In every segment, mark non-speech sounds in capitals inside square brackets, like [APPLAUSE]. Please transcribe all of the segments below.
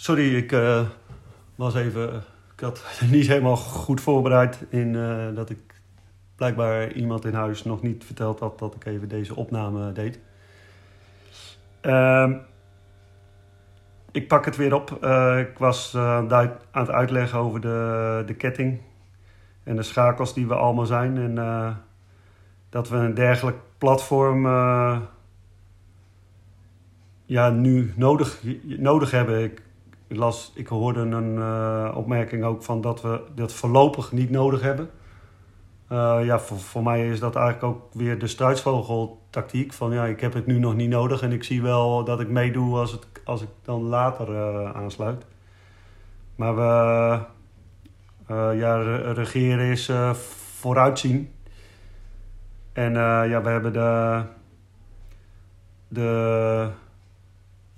Sorry, ik uh, was even. Ik had [LAUGHS] niet helemaal goed voorbereid in uh, dat ik blijkbaar iemand in huis nog niet verteld had dat ik even deze opname deed. Uh, ik pak het weer op. Uh, ik was aan het uitleggen over de, de ketting en de schakels die we allemaal zijn. En dat we een dergelijk platform ja, nu nodig, nodig hebben. Ik, las, ik hoorde een uh, opmerking ook van dat we dat voorlopig niet nodig hebben. Uh, ja, voor, mij is dat eigenlijk ook weer de struisvogeltactiek. Van ja, ik heb het nu nog niet nodig en ik zie wel dat ik meedoe als, het, als ik dan later uh, aansluit. Maar we, ja, regeren is vooruitzien. En ja, we hebben de, de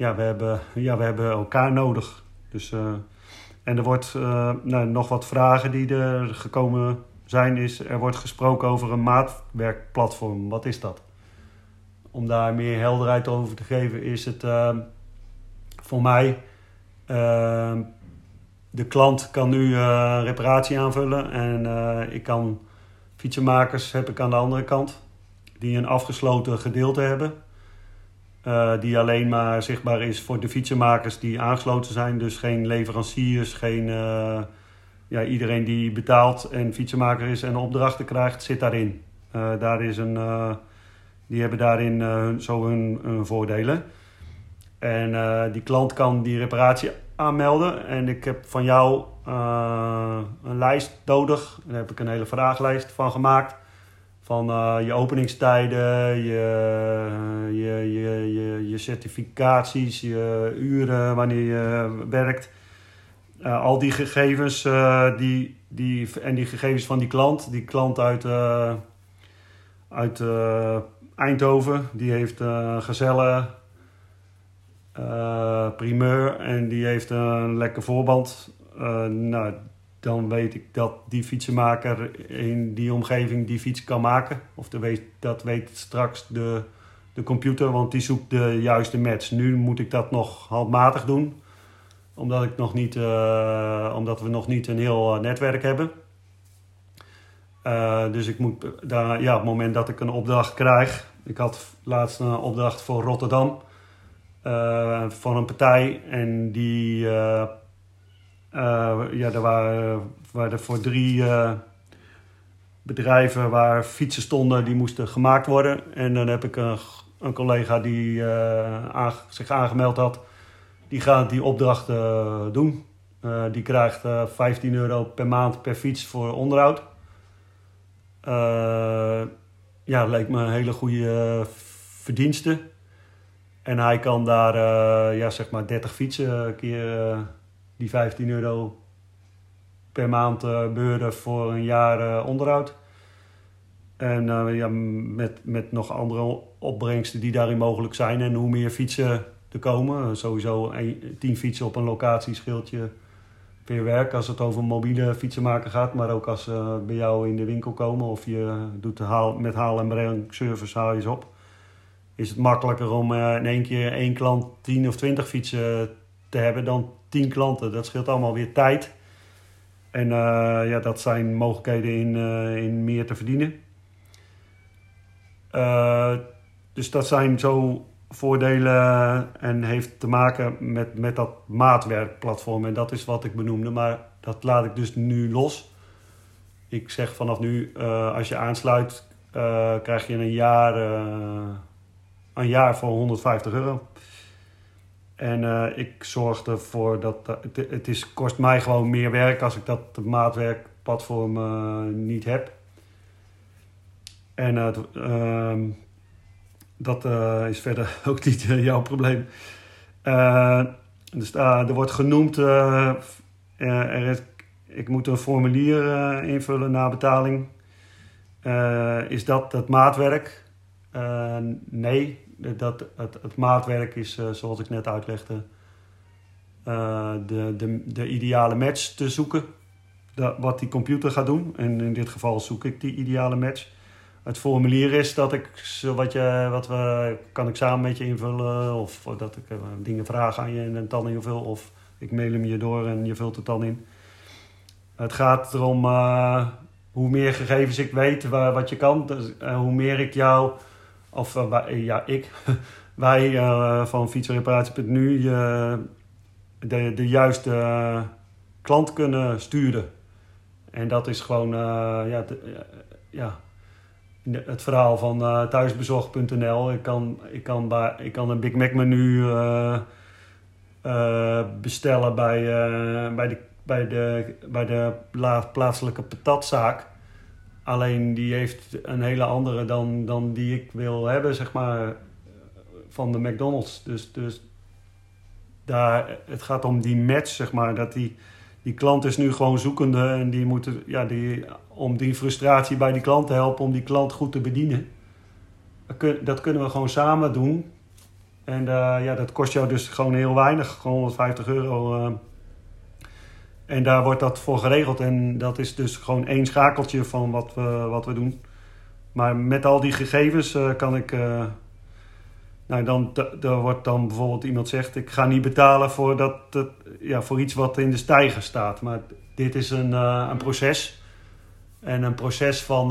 ja, we hebben, ja, we hebben elkaar nodig. Dus, uh, en er wordt uh, nou, nog wat vragen die er gekomen zijn. Is, er wordt gesproken over een maatwerkplatform. Wat is dat? Om daar meer helderheid over te geven, is het uh, voor mij. de klant kan nu reparatie aanvullen en ik kan fietsenmakers heb ik aan de andere kant die een afgesloten gedeelte hebben. Uh, die alleen maar zichtbaar is voor de fietsenmakers die aangesloten zijn. Dus geen leveranciers, geen, uh, ja, iedereen die betaalt en fietsenmaker is en opdrachten krijgt, zit daarin. Uh, daar is een, die hebben daarin zo hun, hun, voordelen. En die klant kan die reparatie aanmelden. En ik heb van jou een lijst nodig. Daar heb ik een hele vragenlijst van gemaakt van uh, je openingstijden, je, je, je, je, je certificaties, je uren wanneer je werkt. Uh, al die gegevens uh, die, die, en die gegevens van die klant, die klant uit, uit Eindhoven, die heeft een gezelle primeur en die heeft een lekker voorband. nou, dan weet ik dat die fietsenmaker in die omgeving die fiets kan maken. Of weet, dat weet straks de, de computer, want die zoekt de juiste match. Nu moet ik dat nog handmatig doen, omdat, ik nog niet, uh, omdat we nog niet een heel netwerk hebben. Uh, dus ik moet daar, ja, op het moment dat ik een opdracht krijg. Ik had laatst een opdracht voor Rotterdam van een partij en die ja, er waren, waren voor drie uh, bedrijven waar fietsen stonden, die moesten gemaakt worden. En dan heb ik een, een collega die aan, zich aangemeld had, die gaat die opdracht doen. die krijgt 15 euro per maand per fiets voor onderhoud. ja, leek me een hele goede verdienste. En hij kan daar ja, zeg maar 30 fietsen keer die 15 euro per maand uh, beuren voor een jaar uh, onderhoud. En uh, ja, met, met nog andere opbrengsten die daarin mogelijk zijn. En hoe meer fietsen er komen. Sowieso 10 fietsen op een locatie scheelt je per werk als het over mobiele fietsen maken gaat. Maar ook als ze bij jou in de winkel komen of je doet haal, met haal- en breng service haal je ze op. Is het makkelijker om in één keer één klant 10 of 20 fietsen te hebben dan 10 klanten. Dat scheelt allemaal weer tijd. En uh, ja, dat zijn mogelijkheden in, uh, in meer te verdienen. Uh, dus dat zijn zo voordelen en heeft te maken met, met dat maatwerkplatform. En dat is wat ik benoemde, maar dat laat ik dus nu los. Ik zeg vanaf nu, als je aansluit, krijg je een jaar, een jaar voor 150 euro. En uh, ik zorg ervoor dat het, het is, kost mij gewoon meer werk als ik dat maatwerkplatform uh, niet heb. En uh, dat is verder [LAUGHS] ook niet jouw probleem. dus er wordt genoemd, ik moet een formulier invullen na betaling. is dat het maatwerk? nee, dat, het, het maatwerk is, uh, zoals ik net uitlegde, uh, de, de, de ideale match te zoeken. Dat, wat die computer gaat doen. En in dit geval zoek ik die ideale match. Het formulier is dat ik, wat, je, wat we, kan ik samen met je invullen. Of dat ik uh, dingen vraag aan je en dan invul. Of ik mail hem je door en je vult het dan in. Het gaat erom hoe meer gegevens ik weet wat je kan, dus, hoe meer ik jou, of ja, ik, [LAUGHS] wij van fietsreparatie.nu de, de juiste klant kunnen sturen. En dat is gewoon, ja, ja het verhaal van thuisbezorgd.nl. Ik kan, ik, kan ik kan een Big Mac menu bestellen bij, bij, de, bij, de, bij de plaatselijke patatzaak. Alleen die heeft een hele andere dan, dan die ik wil hebben, zeg maar, van de McDonald's. Dus, dus daar, het gaat om die match, zeg maar, dat die die klant is nu gewoon zoekende en die moeten, ja, die, om die frustratie bij die klant te helpen, om die klant goed te bedienen. Dat kunnen we gewoon samen doen. En uh, ja, dat kost jou dus gewoon heel weinig, gewoon 150 euro. Uh. En daar wordt dat voor geregeld. En dat is dus gewoon één schakeltje van wat we, wat we doen. Maar met al die gegevens uh, kan ik nou, dan er wordt dan bijvoorbeeld iemand zegt: Ik ga niet betalen voor, dat, ja, voor iets wat in de stijger staat. Maar dit is een, uh, een proces. En een proces van,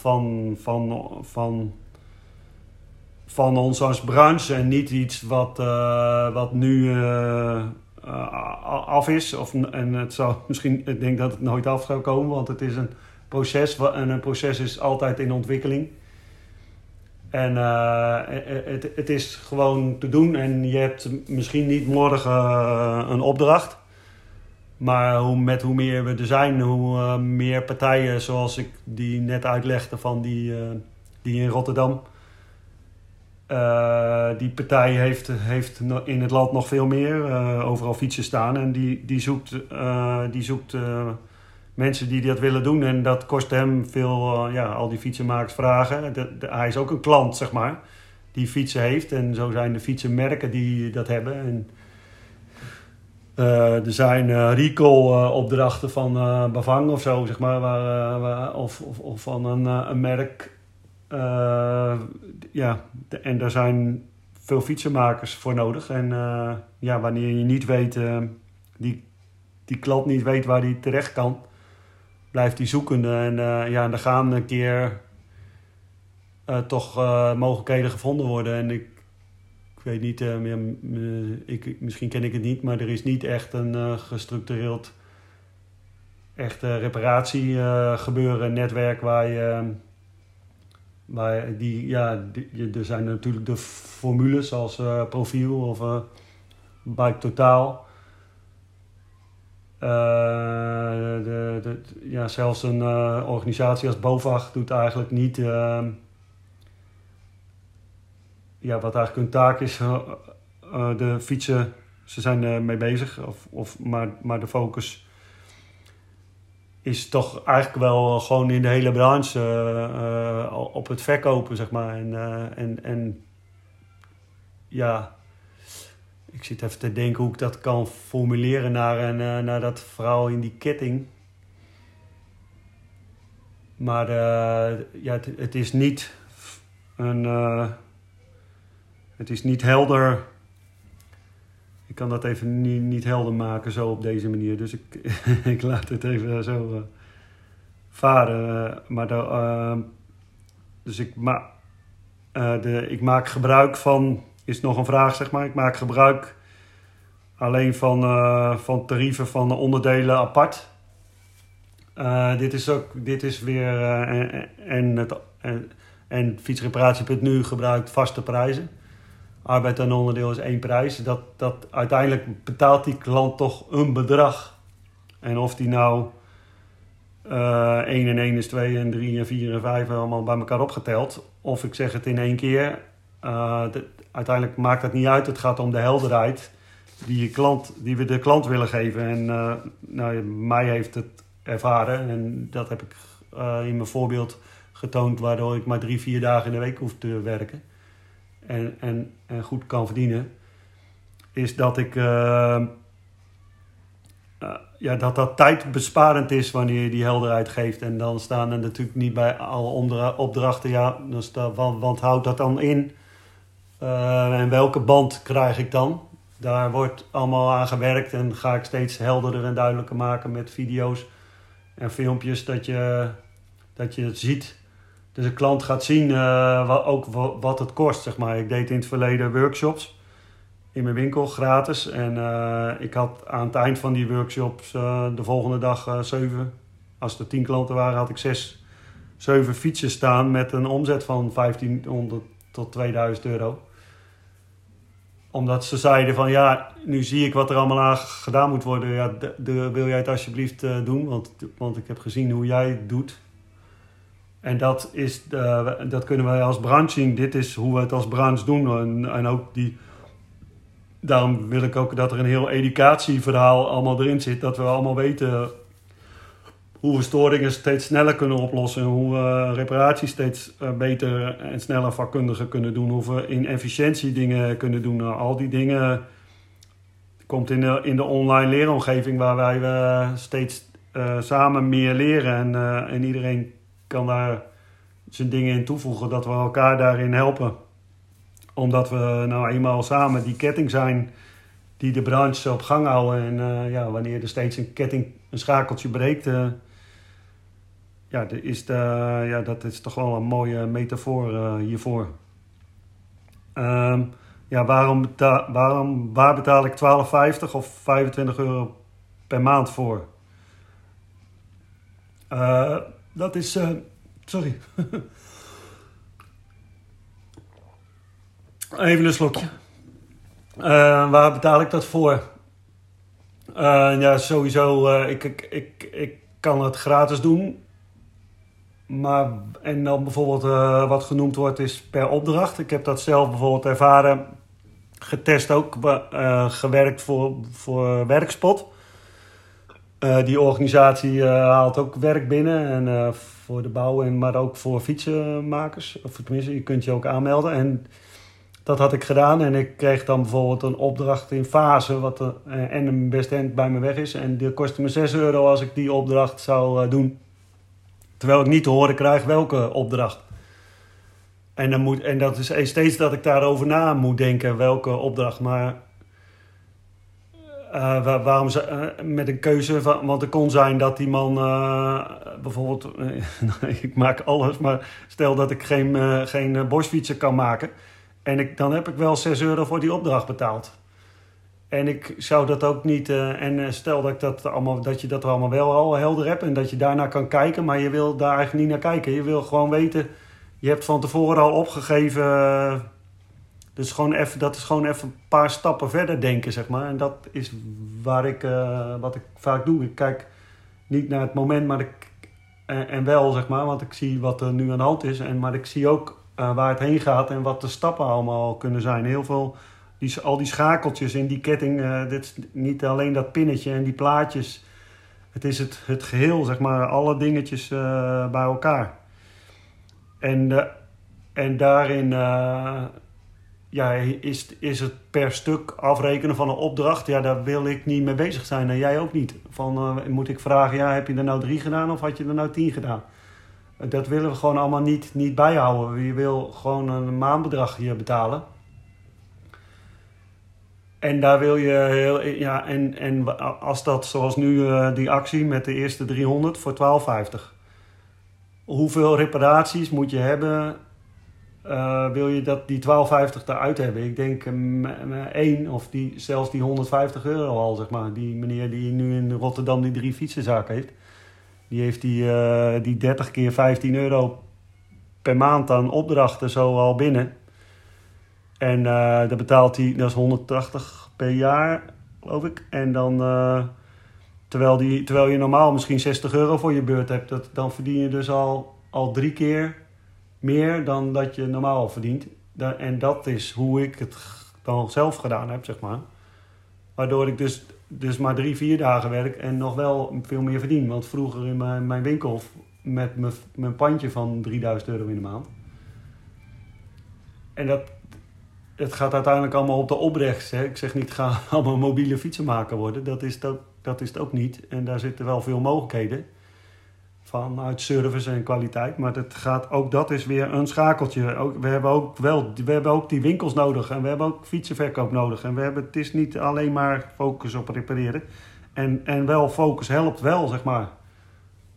van, van, van, van ons als branche. En niet iets wat, wat nu af is. Of, en het zou [LAUGHS] misschien, ik denk dat het nooit af zou komen, want het is een proces. En een proces is altijd in ontwikkeling. En uh, het, het, is gewoon te doen. En je hebt misschien niet morgen uh, een opdracht. Maar hoe, met hoe meer we er zijn, hoe meer partijen zoals ik die net uitlegde van die, die in Rotterdam. Die partij heeft, heeft in het land nog veel meer. overal fietsen staan. En die, die zoekt, die zoekt mensen die dat willen doen. En dat kost hem veel, ja, al die fietsenmakers vragen. hij is ook een klant, zeg maar, die fietsen heeft. En zo zijn de fietsenmerken die dat hebben. En, er zijn recall-opdrachten van Bavang of zo, zeg maar, waar, of, of, van een, een merk. Ja, en daar zijn veel fietsenmakers voor nodig. En ja, wanneer je niet weet, die, die klant niet weet waar die terecht kan, blijft hij zoekende. En uh, ja, er gaan een keer uh, toch uh, mogelijkheden gevonden worden. En ik, ik weet niet, ik, misschien ken ik het niet, maar er is niet echt een gestructureerd echt reparatie gebeuren, netwerk waar je. Waar die, ja, er zijn natuurlijk de formules als profiel of Bike Totaal. Uh, de, ja, zelfs een uh, organisatie als BOVAG doet eigenlijk niet uh, ja, wat eigenlijk hun taak is. Eh, de fietsen, ze zijn ermee bezig, of, of, maar, maar de focus is toch eigenlijk wel gewoon in de hele branche op het verkopen, zeg maar. En, en, en ja, ik zit even te denken hoe ik dat kan formuleren naar, een, naar dat verhaal in die ketting. Maar ja, het, het, is niet een. Het is niet helder. Kan dat even niet, niet helder maken zo op deze manier. Dus ik, [LAUGHS] ik laat het even zo varen. maar de, dus ik, ma de, ik maak gebruik van is nog een vraag, zeg maar. Ik maak gebruik alleen van, van tarieven van onderdelen apart. Dit is ook, dit is weer, en, en, het, en fietsreparatie.nu gebruikt vaste prijzen. Arbeid en onderdeel is één prijs. Dat, dat uiteindelijk betaalt die klant toch een bedrag. En of die nou uh, 1 en 1 is 2 en 3 en 4 en 5 allemaal bij elkaar opgeteld. Of ik zeg het in één keer. Uh, uiteindelijk maakt dat niet uit. Het gaat om de helderheid die, je klant, die we de klant willen geven. En uh, nou, mij heeft het ervaren. En dat heb ik in mijn voorbeeld getoond, waardoor ik maar drie, vier dagen in de week hoef te werken. En, en, en goed kan verdienen. Is dat ik. Uh, ja, dat dat tijdbesparend is wanneer je die helderheid geeft. En dan staan er natuurlijk niet bij alle opdrachten. Ja, dan want, want houdt dat dan in? Uh, en welke band krijg ik dan? daar wordt allemaal aan gewerkt en ga ik steeds helderder en duidelijker maken met video's en filmpjes dat je, dat je het ziet. Dus een klant gaat zien uh, wat, ook wat het kost, zeg maar. Ik deed in het verleden workshops in mijn winkel, gratis. En uh, ik had aan het eind van die workshops uh, de volgende dag zeven, als er tien klanten waren, had ik zes, zeven fietsen staan met een omzet van 1500 tot 2000 euro omdat ze zeiden van ja, nu zie ik wat er allemaal aan gedaan moet worden. Ja, de, wil jij het alsjeblieft doen? Want, want ik heb gezien hoe jij het doet. En dat, is, uh, dat kunnen wij als branche zien. Dit is hoe we het als branche doen. En, en ook die, daarom wil ik ook dat er een heel educatieverhaal allemaal erin zit. Dat we allemaal weten hoe we storingen steeds sneller kunnen oplossen. Hoe we reparaties steeds eh, beter en sneller vakkundiger kunnen doen. Hoe we in efficiëntie dingen kunnen doen. Nou, al die dingen komt in de, in de online leeromgeving waar wij uh, steeds uh, samen meer leren. En, en iedereen kan daar zijn dingen in toevoegen. Dat we elkaar daarin helpen. Omdat we nou eenmaal samen die ketting zijn die de branche op gang houden. En ja, wanneer er steeds een ketting, een schakeltje breekt ja, is de, ja, dat is toch wel een mooie metafoor uh, hiervoor. Um, ja, waarom, betaal, waarom, waar betaal ik 12,50 of 25 euro per maand voor? Dat is. Uh, sorry. [LAUGHS] Even een slokje. waar betaal ik dat voor? ja, sowieso. ik, ik, ik, ik kan het gratis doen maar, en dan bijvoorbeeld wat genoemd wordt is per opdracht. Ik heb dat zelf bijvoorbeeld ervaren, getest ook, gewerkt voor, voor Werkspot. Uh, die organisatie haalt ook werk binnen en voor de bouw, en, maar ook voor fietsenmakers. Of tenminste, je kunt je ook aanmelden. En dat had ik gedaan en ik kreeg dan bijvoorbeeld een opdracht in fase wat en een best end bij me weg is. En die kostte me 6 euro als ik die opdracht zou doen. Terwijl ik niet te horen krijg welke opdracht. En, dan moet, en dat is steeds dat ik daarover na moet denken, welke opdracht. Maar uh, waarom ze, uh, met een keuze van, want het kon zijn dat die man uh, bijvoorbeeld, [LAUGHS] ik maak alles, maar stel dat ik geen, geen bosfietsen kan maken. En ik, dan heb ik wel 6 euro voor die opdracht betaald. En ik zou dat ook niet. En eh, stel dat, ik dat, allemaal, dat je dat allemaal wel al helder hebt en dat je daarna kan kijken, maar je wil daar eigenlijk niet naar kijken. Je wil gewoon weten. Je hebt van tevoren al opgegeven. Dus gewoon even, dat is gewoon even een paar stappen verder denken, zeg maar. En dat is waar ik, uh, wat ik vaak doe. Ik kijk niet naar het moment, maar ik, en wel, zeg maar, want ik zie wat er nu aan de hand is. En, maar ik zie ook waar het heen gaat en wat de stappen allemaal kunnen zijn. Heel veel die, al die schakeltjes in die ketting, uh, dit niet alleen dat pinnetje en die plaatjes. Het is het, het geheel, zeg maar, alle dingetjes bij elkaar. En, en daarin ja, is, is het per stuk afrekenen van een opdracht. Ja, daar wil ik niet mee bezig zijn en jij ook niet. Van, moet ik vragen, ja, heb je er nou drie gedaan of had je er nou tien gedaan? Dat willen we gewoon allemaal niet, niet bijhouden. Je wil gewoon een maandbedrag hier betalen. En daar wil je heel, ja, en, en als dat zoals nu uh, die actie met de eerste 300 voor 12,50. Hoeveel reparaties moet je hebben? Uh, wil je dat die 12,50 eruit hebben? Ik denk um, één of die, zelfs die 150 euro al, zeg maar. Die meneer die nu in Rotterdam die drie fietsenzaken heeft. Die heeft die, uh, die 30 keer 15 euro per maand aan opdrachten zo al binnen. En uh, dan betaalt hij, dat is 180 per jaar, geloof ik. En dan, terwijl, die, terwijl je normaal misschien 60 euro voor je beurt hebt, dat, dan verdien je dus al, al drie keer meer dan dat je normaal verdient. en dat is hoe ik het dan zelf gedaan heb, zeg maar. Waardoor ik dus, dus maar drie, vier dagen werk en nog wel veel meer verdien. Want vroeger in mijn, mijn winkel met mijn, mijn pandje van 3000 euro in de maand. En dat, het gaat uiteindelijk allemaal op de opbrengst. Hè. Ik zeg niet, ga [LAUGHS] allemaal mobiele fietsenmaker worden. Dat is, ook, dat is het ook niet. En daar zitten wel veel mogelijkheden. Vanuit service en kwaliteit. Maar het gaat, ook dat is weer een schakeltje. Ook, we, hebben ook wel, we hebben ook die winkels nodig en we hebben ook fietsenverkoop nodig. En we hebben, het is niet alleen maar focus op repareren. En, en wel focus helpt wel, zeg maar.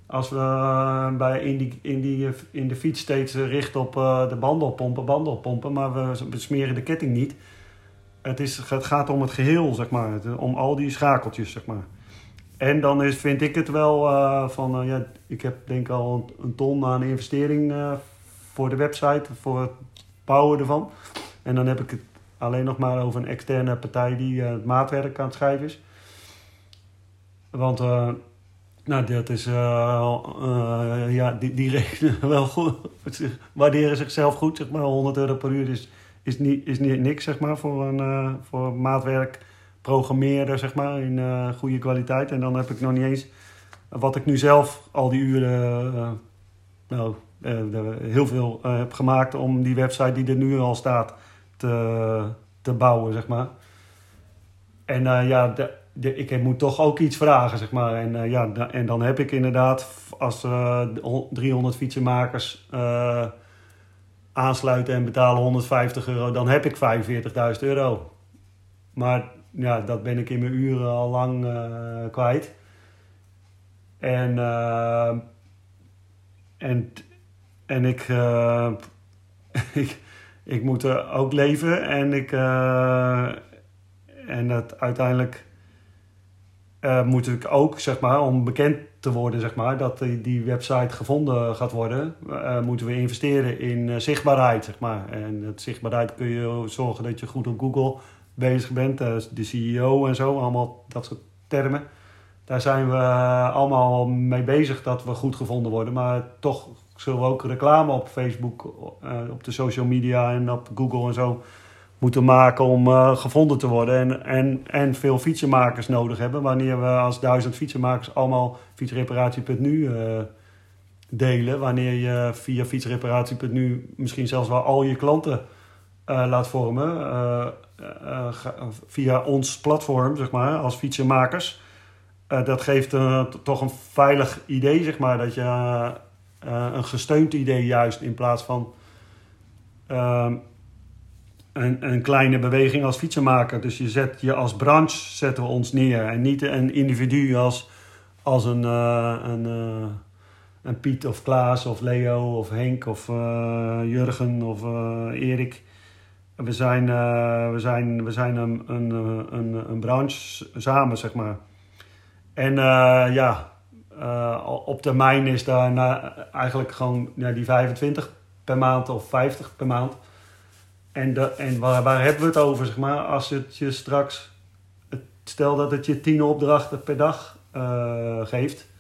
Als we uh, bij in, die, in, die, in de fiets steeds richten op uh, de bandenpompen, bandenpompen, maar we, we smeren de ketting niet. Het, is, het gaat om het geheel, zeg maar. Om al die schakeltjes, zeg maar. En dan is, vind ik het wel uh, van, ja, ik heb denk al een, ton aan investering voor de website, voor het bouwen ervan. En dan heb ik het alleen nog maar over een externe partij die het maatwerk aan het schrijven is. Want nou, dat is, ja, die, die [LAUGHS] rekenen wel goed, waarderen zichzelf goed, zeg maar. 100 euro per uur is, is, niet, is niet niks, zeg maar, voor een voor maatwerk programmeren, zeg maar, in goede kwaliteit. En dan heb ik nog niet eens, wat ik nu zelf al die uren, nou, heel veel heb gemaakt om die website die er nu al staat te, te bouwen, zeg maar. En ja, de, ik moet toch ook iets vragen, zeg maar. En, ja, en dan heb ik inderdaad, als uh, 300 fietsenmakers aansluiten en betalen 150 euro, dan heb ik 45.000 euro. Maar ja, dat ben ik in mijn uren al lang uh, kwijt. En, en, en ik, [LAUGHS] ik, ik moet er ook leven en ik, en dat uiteindelijk uh, moet ik ook, zeg maar, om bekend te worden, zeg maar, dat die, die website gevonden gaat worden, uh, moeten we investeren in uh, zichtbaarheid, zeg maar. En het zichtbaarheid kun je zorgen dat je goed op Google bezig bent, de CEO en zo, allemaal dat soort termen. Daar zijn we allemaal mee bezig dat we goed gevonden worden, maar toch zullen we ook reclame op Facebook, op de social media en op Google en zo moeten maken om gevonden te worden. En, en, en veel fietsenmakers nodig hebben. Wanneer we als duizend fietsenmakers allemaal fietsreparatie.nu delen. Wanneer je via fietsreparatie.nu misschien zelfs wel al je klanten laat vormen. Via ons platform, zeg maar, als fietsenmakers. dat geeft toch een veilig idee, zeg maar. Dat je een gesteund idee juist in plaats van ehm, een, een kleine beweging als fietsenmaker. Dus je zet je als branche zetten we ons neer. En niet een individu als, als een, een, een Piet of Klaas of Leo of Henk of Jurgen of Erik. We zijn, we zijn, we zijn een, een, een, een branche samen, zeg maar. En ja, op termijn is daar na, eigenlijk gewoon ja, die 25 per maand of 50 per maand en, de, en waar, waar hebben we het over, zeg maar, als het je straks, stel dat het je tien opdrachten per dag geeft.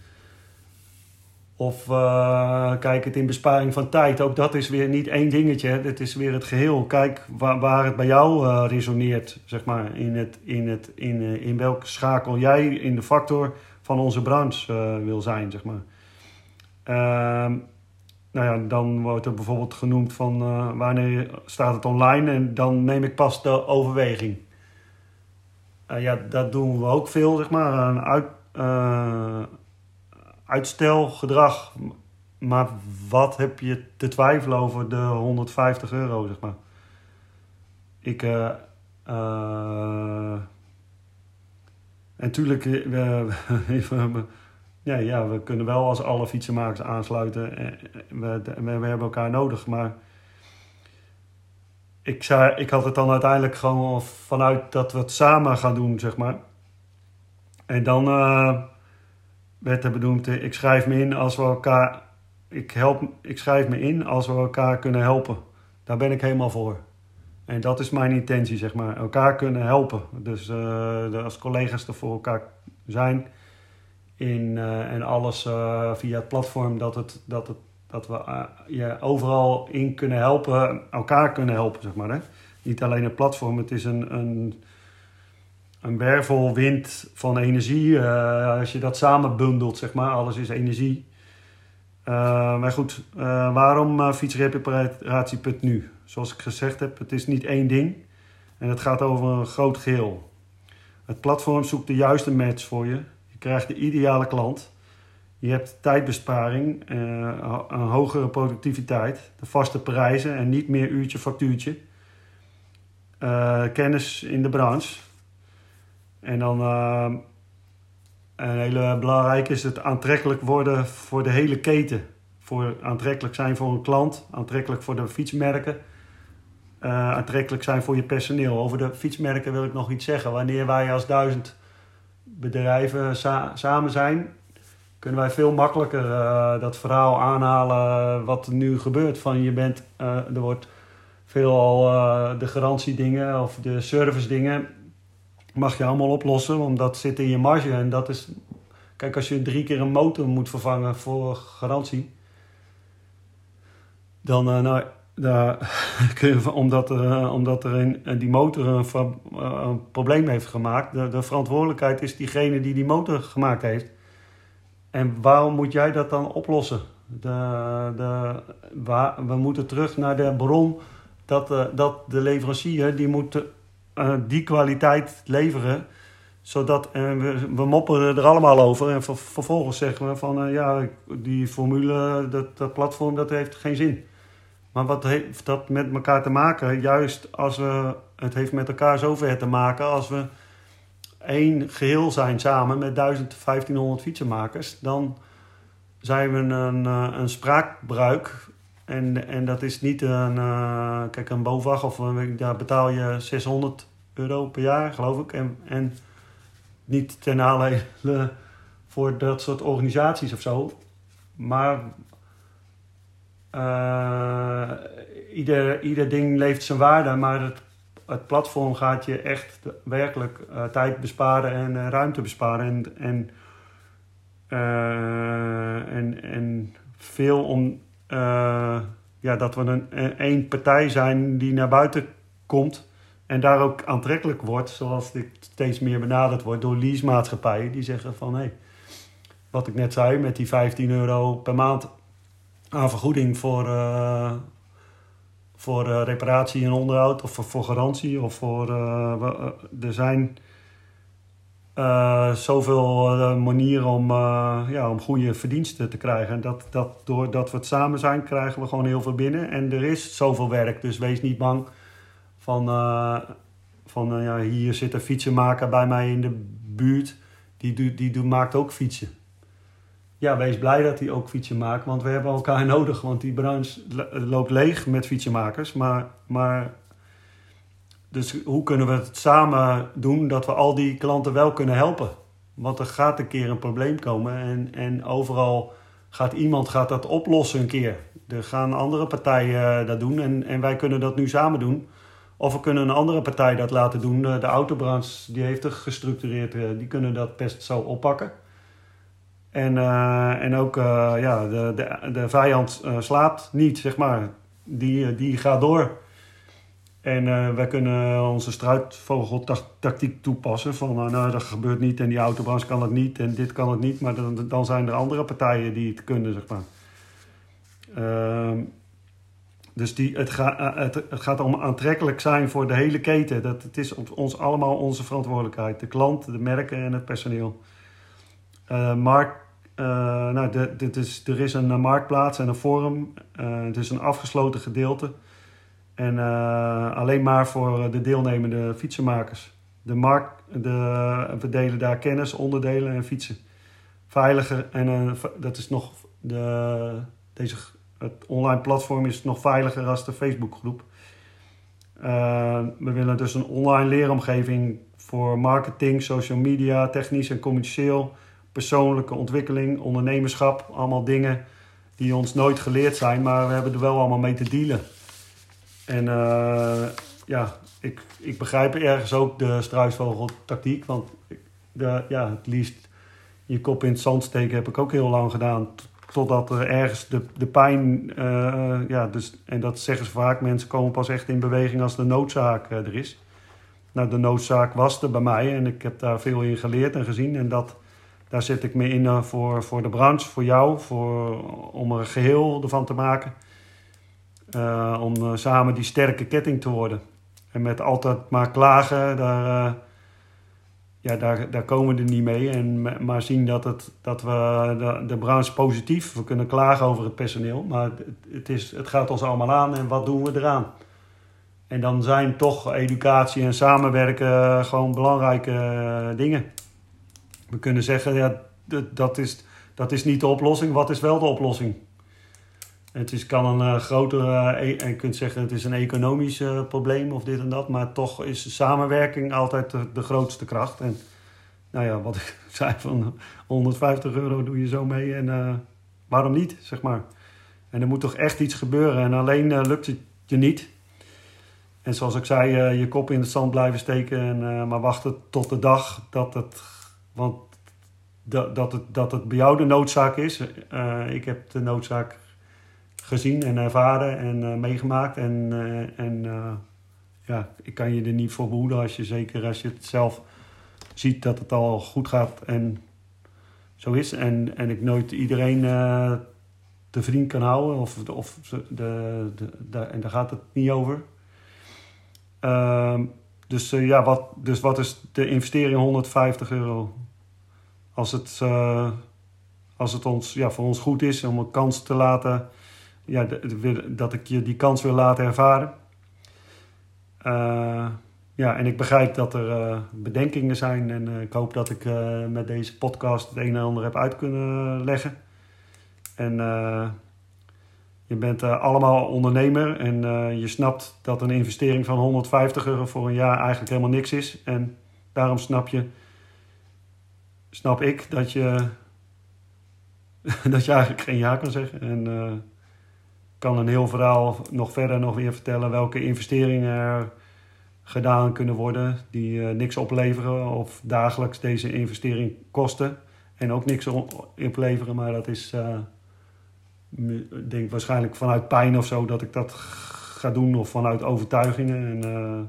Of uh, kijk het in besparing van tijd. Ook dat is weer niet één dingetje. Het is weer het geheel. Kijk waar, waar het bij jou uh, resoneert, zeg maar. In, het, in, het, in, in welke schakel jij in de factor van onze branche wil zijn, zeg maar. Ehm, nou ja, dan wordt er bijvoorbeeld genoemd van wanneer staat het online en dan neem ik pas de overweging. Ja, dat doen we ook veel, zeg maar, een uit, uitstelgedrag. Maar wat heb je te twijfelen over de 150 euro, zeg maar? Ik, en natuurlijk, [LAUGHS] even ja, ja, we kunnen wel als alle fietsenmakers aansluiten. Eh, we, we, we hebben elkaar nodig, maar ik, zei, ik had het dan uiteindelijk gewoon vanuit dat we het samen gaan doen, zeg maar. En dan uh, werd er bedoeld, eh, ik schrijf me in als we elkaar, ik, help, ik schrijf me in als we elkaar kunnen helpen. Daar ben ik helemaal voor. En dat is mijn intentie, zeg maar. Elkaar kunnen helpen. Dus uh, als collega's er voor elkaar zijn in, uh, en alles via het platform, dat, het, dat, het, dat we je overal in kunnen helpen, elkaar kunnen helpen, zeg maar. Hè? Niet alleen het platform, het is een, een, een wervelwind van energie. als je dat samen bundelt, zeg maar, alles is energie. maar goed, waarom fietsreparatie.nu? Zoals ik gezegd heb, het is niet één ding. En het gaat over een groot geheel. Het platform zoekt de juiste match voor je krijgt de ideale klant. Je hebt tijdbesparing, uh, een hogere productiviteit, de vaste prijzen en niet meer uurtje factuurtje. Uh, kennis in de branche. En dan uh, een hele belangrijke is het aantrekkelijk worden voor de hele keten. Voor aantrekkelijk zijn voor een klant, aantrekkelijk voor de fietsmerken, aantrekkelijk zijn voor je personeel. Over de fietsmerken wil ik nog iets zeggen. Wanneer wij als duizend bedrijven samen zijn, kunnen wij veel makkelijker uh, dat verhaal aanhalen wat er nu gebeurt. Van je bent, uh, er wordt veelal de garantiedingen of de service dingen mag je allemaal oplossen, want dat zit in je marge. En dat is, kijk, als je drie keer een motor moet vervangen voor garantie, dan, nou, daar [LAUGHS] omdat, er, omdat er in, die motor een, een probleem heeft gemaakt, de, de verantwoordelijkheid is diegene die die motor gemaakt heeft. En waarom moet jij dat dan oplossen? De, de, waar, we moeten terug naar de bron dat, dat de leverancier die moet uh, die kwaliteit leveren. Zodat, en we, mopperen er allemaal over en ver, vervolgens zeggen we van uh, ja, die formule, dat, dat platform, dat heeft geen zin. Maar wat heeft dat met elkaar te maken? Juist als we, het heeft met elkaar zover te maken als we één geheel zijn samen met 1500 fietsenmakers, dan zijn we een, eh, een spraakbruik. En, en dat is niet een, uh, kijk, een BOVAG of daar betaal je 600 euro per jaar, geloof ik. En, en niet ten aanleiding voor dat soort organisaties of zo. Maar uh, ieder, ieder ding leeft zijn waarde, maar het het platform gaat je echt werkelijk uh, tijd besparen en ruimte besparen. En, en, en, en veel om ja, dat we een, één partij zijn die naar buiten komt. En daar ook aantrekkelijk wordt, zoals dit steeds meer benaderd wordt door leasemaatschappijen. Die zeggen van hé, hey, wat ik net zei, met die 15 euro per maand aan vergoeding voor, voor uh, reparatie en onderhoud of voor, voor garantie. Of voor, er zijn zoveel manieren om, ja, om goede verdiensten te krijgen. En dat, dat, doordat we het samen zijn, krijgen we gewoon heel veel binnen. En er is zoveel werk, dus wees niet bang van, van ja, hier zit een fietsenmaker bij mij in de buurt. Die, die, die maakt ook fietsen ja, wees blij dat hij ook fietsen maakt. Want we hebben elkaar [LAUGHS] nodig. Want die branche loopt leeg met fietsenmakers. Maar, maar dus hoe kunnen we het samen doen dat we al die klanten wel kunnen helpen? Want er gaat een keer een probleem komen. En, en overal gaat iemand gaat dat oplossen een keer. Er gaan andere partijen eh, dat doen. En, en wij kunnen dat nu samen doen. Of we kunnen een andere partij dat laten doen. De autobranche die heeft het gestructureerd. Eh, die kunnen dat best zo oppakken. En, en ook ja, de, de, de vijand uh, slaapt niet, zeg maar. Die, die gaat door. En wij kunnen onze struitvogeltactiek toepassen. Van nou, dat gebeurt niet en die autobranche kan het niet en dit kan het niet. Maar dan, dan zijn er andere partijen die het kunnen, zeg maar. Ehm, dus die, het, ga, het, het, gaat om aantrekkelijk zijn voor de hele keten. Dat, het is ons allemaal onze verantwoordelijkheid. De klant, de merken en het personeel. Uh, markt, uh, nou, dit is, er is een marktplaats en een forum. Uh, het is een afgesloten gedeelte. En alleen maar voor de deelnemende fietsenmakers. De markt, de, we delen daar kennis, onderdelen en fietsen. Veiliger en dat is nog de, deze, het online platform is nog veiliger als de Facebookgroep. we willen dus een online leeromgeving voor marketing, social media, technisch en commercieel persoonlijke ontwikkeling, ondernemerschap. Allemaal dingen die ons nooit geleerd zijn, maar we hebben er wel allemaal mee te dealen. En uh, ja, ik, ik begrijp ergens ook de struisvogeltactiek. Want de, ja, het liefst je kop in het zand steken heb ik ook heel lang gedaan. Totdat er ergens de, de pijn, uh, ja, dus, en dat zeggen ze vaak, mensen komen pas echt in beweging als de noodzaak uh, er is. Nou, de noodzaak was er bij mij en ik heb daar veel in geleerd en gezien. En dat, daar zet ik me in voor, voor de branche, voor jou, voor, om er een geheel ervan te maken. Uh, om uh, samen die sterke ketting te worden. En met altijd maar klagen, daar, ja, daar, daar komen we er niet mee. En, maar zien dat, het, dat we de, de branche positief, we kunnen klagen over het personeel, maar het, het, is, het gaat ons allemaal aan en wat doen we eraan? En dan zijn toch educatie en samenwerken gewoon belangrijke eh, dingen. We kunnen zeggen, ja, dat is, dat is niet de oplossing. Wat is wel de oplossing? Het is, kan een uh, grotere, uh, je kunt zeggen het is een economisch uh, probleem of dit en dat, maar toch is samenwerking altijd de, de, grootste kracht. En nou ja, wat ik [LAUGHS] zei van 150 euro doe je zo mee en waarom niet, zeg maar. En er moet toch echt iets gebeuren en alleen lukt het je niet. En zoals ik zei, je kop in het zand blijven steken, en, maar wachten tot de dag dat het, want dat, dat, het, dat het bij jou de noodzaak is. ik heb de noodzaak gezien en ervaren en uh, meegemaakt. En, uh, en uh, ja, ik kan je er niet voor behoeden als je zeker als je het zelf ziet dat het al goed gaat en zo is. En, en ik nooit iedereen te vriend kan houden. Of, of de, de, de, en daar gaat het niet over. Ehm, dus, ja, wat, dus wat is de investering 150 euro? Als het, als het ons, ja, voor ons goed is om een kans te laten ja, dat ik je die kans wil laten ervaren. Uh, ja, en ik begrijp dat er uh, bedenkingen zijn en uh, ik hoop dat ik met deze podcast het een en ander heb uit kunnen leggen. En je bent allemaal ondernemer en je snapt dat een investering van 150 euro voor een jaar eigenlijk helemaal niks is. En daarom snap je, snap ik dat je, [LAUGHS] dat je eigenlijk geen ja kan zeggen. En kan een heel verhaal nog verder nog weer vertellen welke investeringen er gedaan kunnen worden die uh, niks opleveren of dagelijks deze investering kosten en ook niks opleveren, maar dat is uh, denk waarschijnlijk vanuit pijn of zo dat ik dat ga doen of vanuit overtuigingen en uh,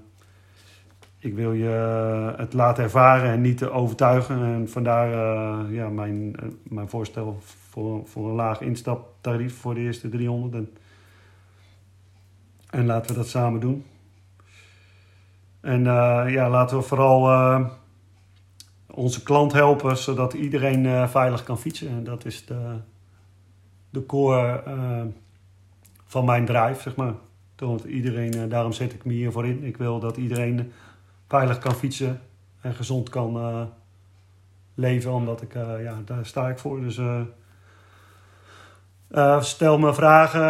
ik wil je het laten ervaren en niet overtuigen en vandaar ja, mijn, mijn voorstel voor, voor een laag instaptarief voor de eerste 300 en en laten we dat samen doen. En uh, ja, laten we vooral uh, onze klant helpen zodat iedereen uh, veilig kan fietsen. En dat is de, de core van mijn drive, zeg maar. Want iedereen, daarom zet ik me hiervoor in. Ik wil dat iedereen veilig kan fietsen en gezond kan leven, omdat ik, ja, daar sta ik voor. Dus uh, stel me vragen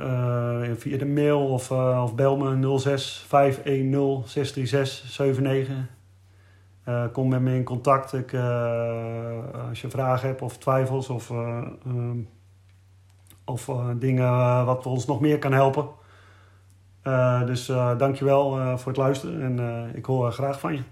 uh, via de mail of, of bel me 06 510 636 79. kom met me in contact ik, als je vragen hebt of twijfels of, um, of dingen wat ons nog meer kan helpen. dus dankjewel voor het luisteren en ik hoor graag van je.